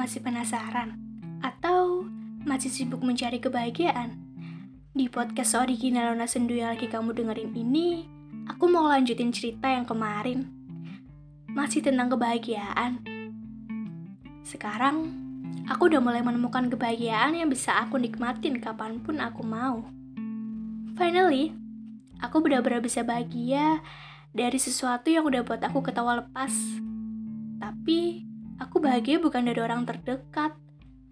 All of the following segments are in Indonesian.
Masih penasaran? Atau masih sibuk mencari kebahagiaan? Di podcast original Lona Sendu yang lagi kamu dengerin ini, aku mau lanjutin cerita yang kemarin. Masih tentang kebahagiaan. Sekarang, aku udah mulai menemukan kebahagiaan yang bisa aku nikmatin kapan pun aku mau. Finally, aku benar-benar bisa bahagia dari sesuatu yang udah buat aku ketawa lepas. Tapi, aku bahagia bukan dari orang terdekat,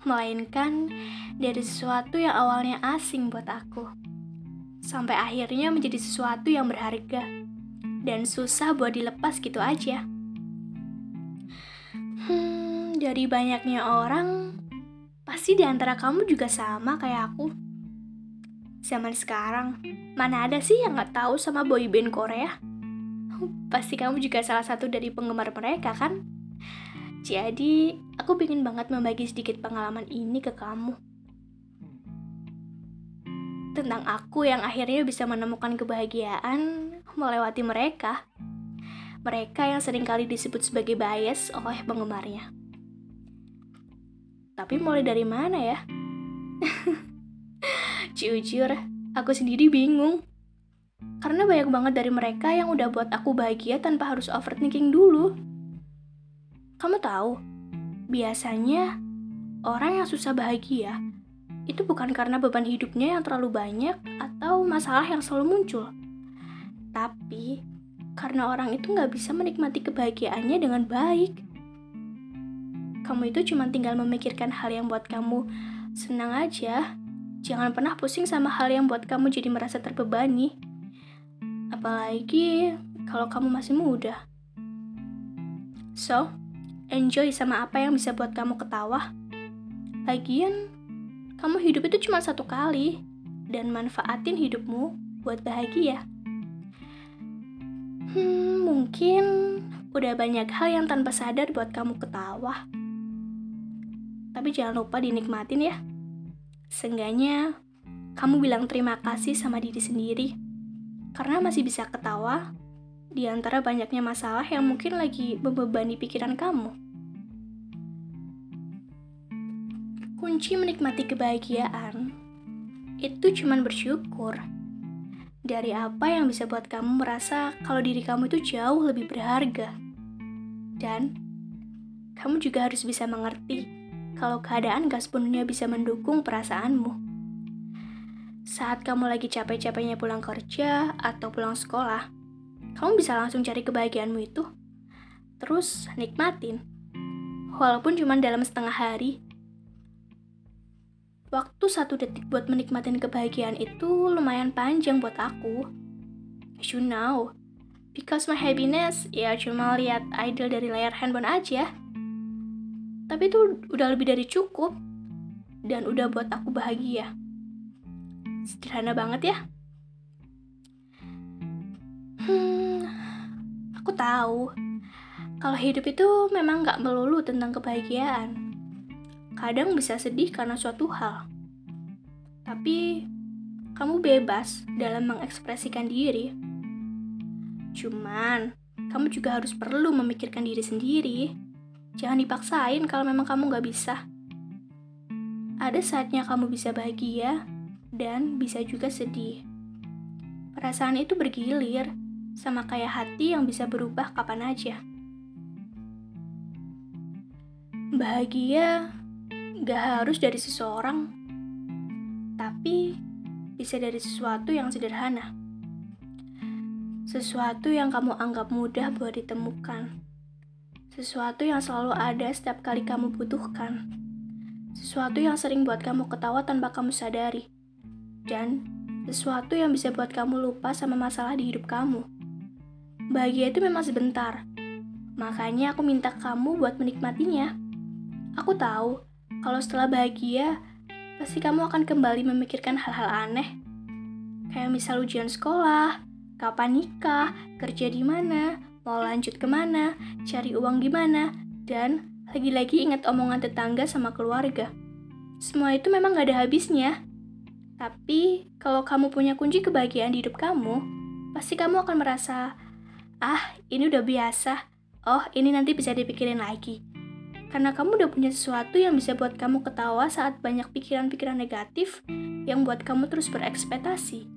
melainkan dari sesuatu yang awalnya asing buat aku. Sampai akhirnya menjadi sesuatu yang berharga dan susah buat dilepas gitu aja. Hmm, dari banyaknya orang, pasti di antara kamu juga sama kayak aku. Zaman sekarang, mana ada sih yang gak tahu sama boyband Korea? Pasti kamu juga salah satu dari penggemar mereka kan? Jadi, aku ingin banget membagi sedikit pengalaman ini ke kamu. Tentang aku yang akhirnya bisa menemukan kebahagiaan melewati mereka. Mereka yang sering kali disebut sebagai bias oleh penggemarnya. Tapi mulai dari mana ya? Jujur, aku sendiri bingung. Karena banyak banget dari mereka yang udah buat aku bahagia tanpa harus overthinking dulu. Kamu tahu, biasanya orang yang susah bahagia itu bukan karena beban hidupnya yang terlalu banyak atau masalah yang selalu muncul. Tapi karena orang itu nggak bisa menikmati kebahagiaannya dengan baik. Kamu itu cuma tinggal memikirkan hal yang buat kamu senang aja. Jangan pernah pusing sama hal yang buat kamu jadi merasa terbebani. Apalagi kalau kamu masih muda. So, enjoy sama apa yang bisa buat kamu ketawa. Lagian, kamu hidup itu cuma satu kali, dan manfaatin hidupmu buat bahagia. Hmm, mungkin udah banyak hal yang tanpa sadar buat kamu ketawa. Tapi jangan lupa dinikmatin ya. Seenggaknya, kamu bilang terima kasih sama diri sendiri. Karena masih bisa ketawa di antara banyaknya masalah yang mungkin lagi membebani pikiran kamu. Kunci menikmati kebahagiaan itu cuman bersyukur dari apa yang bisa buat kamu merasa kalau diri kamu itu jauh lebih berharga. Dan kamu juga harus bisa mengerti kalau keadaan gak sepenuhnya bisa mendukung perasaanmu. Saat kamu lagi capek-capeknya pulang kerja atau pulang sekolah, kamu bisa langsung cari kebahagiaanmu itu. Terus nikmatin. Walaupun cuma dalam setengah hari. Waktu satu detik buat menikmatin kebahagiaan itu lumayan panjang buat aku. As you know, because my happiness ya cuma lihat idol dari layar handphone aja. Tapi itu udah lebih dari cukup dan udah buat aku bahagia. Sederhana banget ya. Hmm, aku tahu kalau hidup itu memang gak melulu tentang kebahagiaan. Kadang bisa sedih karena suatu hal. Tapi, kamu bebas dalam mengekspresikan diri. Cuman, kamu juga harus perlu memikirkan diri sendiri. Jangan dipaksain kalau memang kamu gak bisa. Ada saatnya kamu bisa bahagia dan bisa juga sedih. Perasaan itu bergilir, sama kayak hati yang bisa berubah kapan aja. Bahagia gak harus dari seseorang, tapi bisa dari sesuatu yang sederhana. Sesuatu yang kamu anggap mudah buat ditemukan. Sesuatu yang selalu ada setiap kali kamu butuhkan. Sesuatu yang sering buat kamu ketawa tanpa kamu sadari. Dan sesuatu yang bisa buat kamu lupa sama masalah di hidup kamu. Bahagia itu memang sebentar. Makanya aku minta kamu buat menikmatinya. Aku tahu, kalau setelah bahagia, pasti kamu akan kembali memikirkan hal-hal aneh. Kayak misal ujian sekolah, kapan nikah, kerja di mana, mau lanjut ke mana, cari uang gimana, dan lagi-lagi ingat omongan tetangga sama keluarga. Semua itu memang gak ada habisnya. Tapi, kalau kamu punya kunci kebahagiaan di hidup kamu, pasti kamu akan merasa Ah, ini udah biasa. Oh, ini nanti bisa dipikirin lagi. Karena kamu udah punya sesuatu yang bisa buat kamu ketawa saat banyak pikiran-pikiran negatif yang buat kamu terus berekspektasi.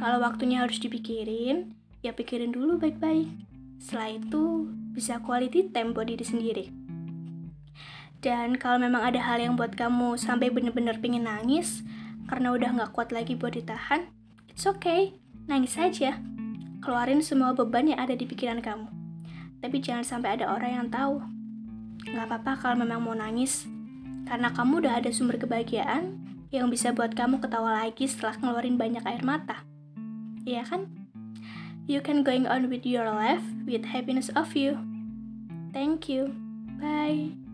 Kalau waktunya harus dipikirin, ya pikirin dulu baik-baik. Setelah itu, bisa quality time buat diri sendiri. Dan kalau memang ada hal yang buat kamu sampai bener-bener pengen nangis, karena udah gak kuat lagi buat ditahan, it's okay, nangis saja. Keluarin semua beban yang ada di pikiran kamu. Tapi jangan sampai ada orang yang tahu Gak apa-apa kalau memang mau nangis, karena kamu udah ada sumber kebahagiaan yang bisa buat kamu ketawa lagi setelah ngeluarin banyak air mata. Iya kan? You can going on with your life with happiness of you. Thank you. Bye.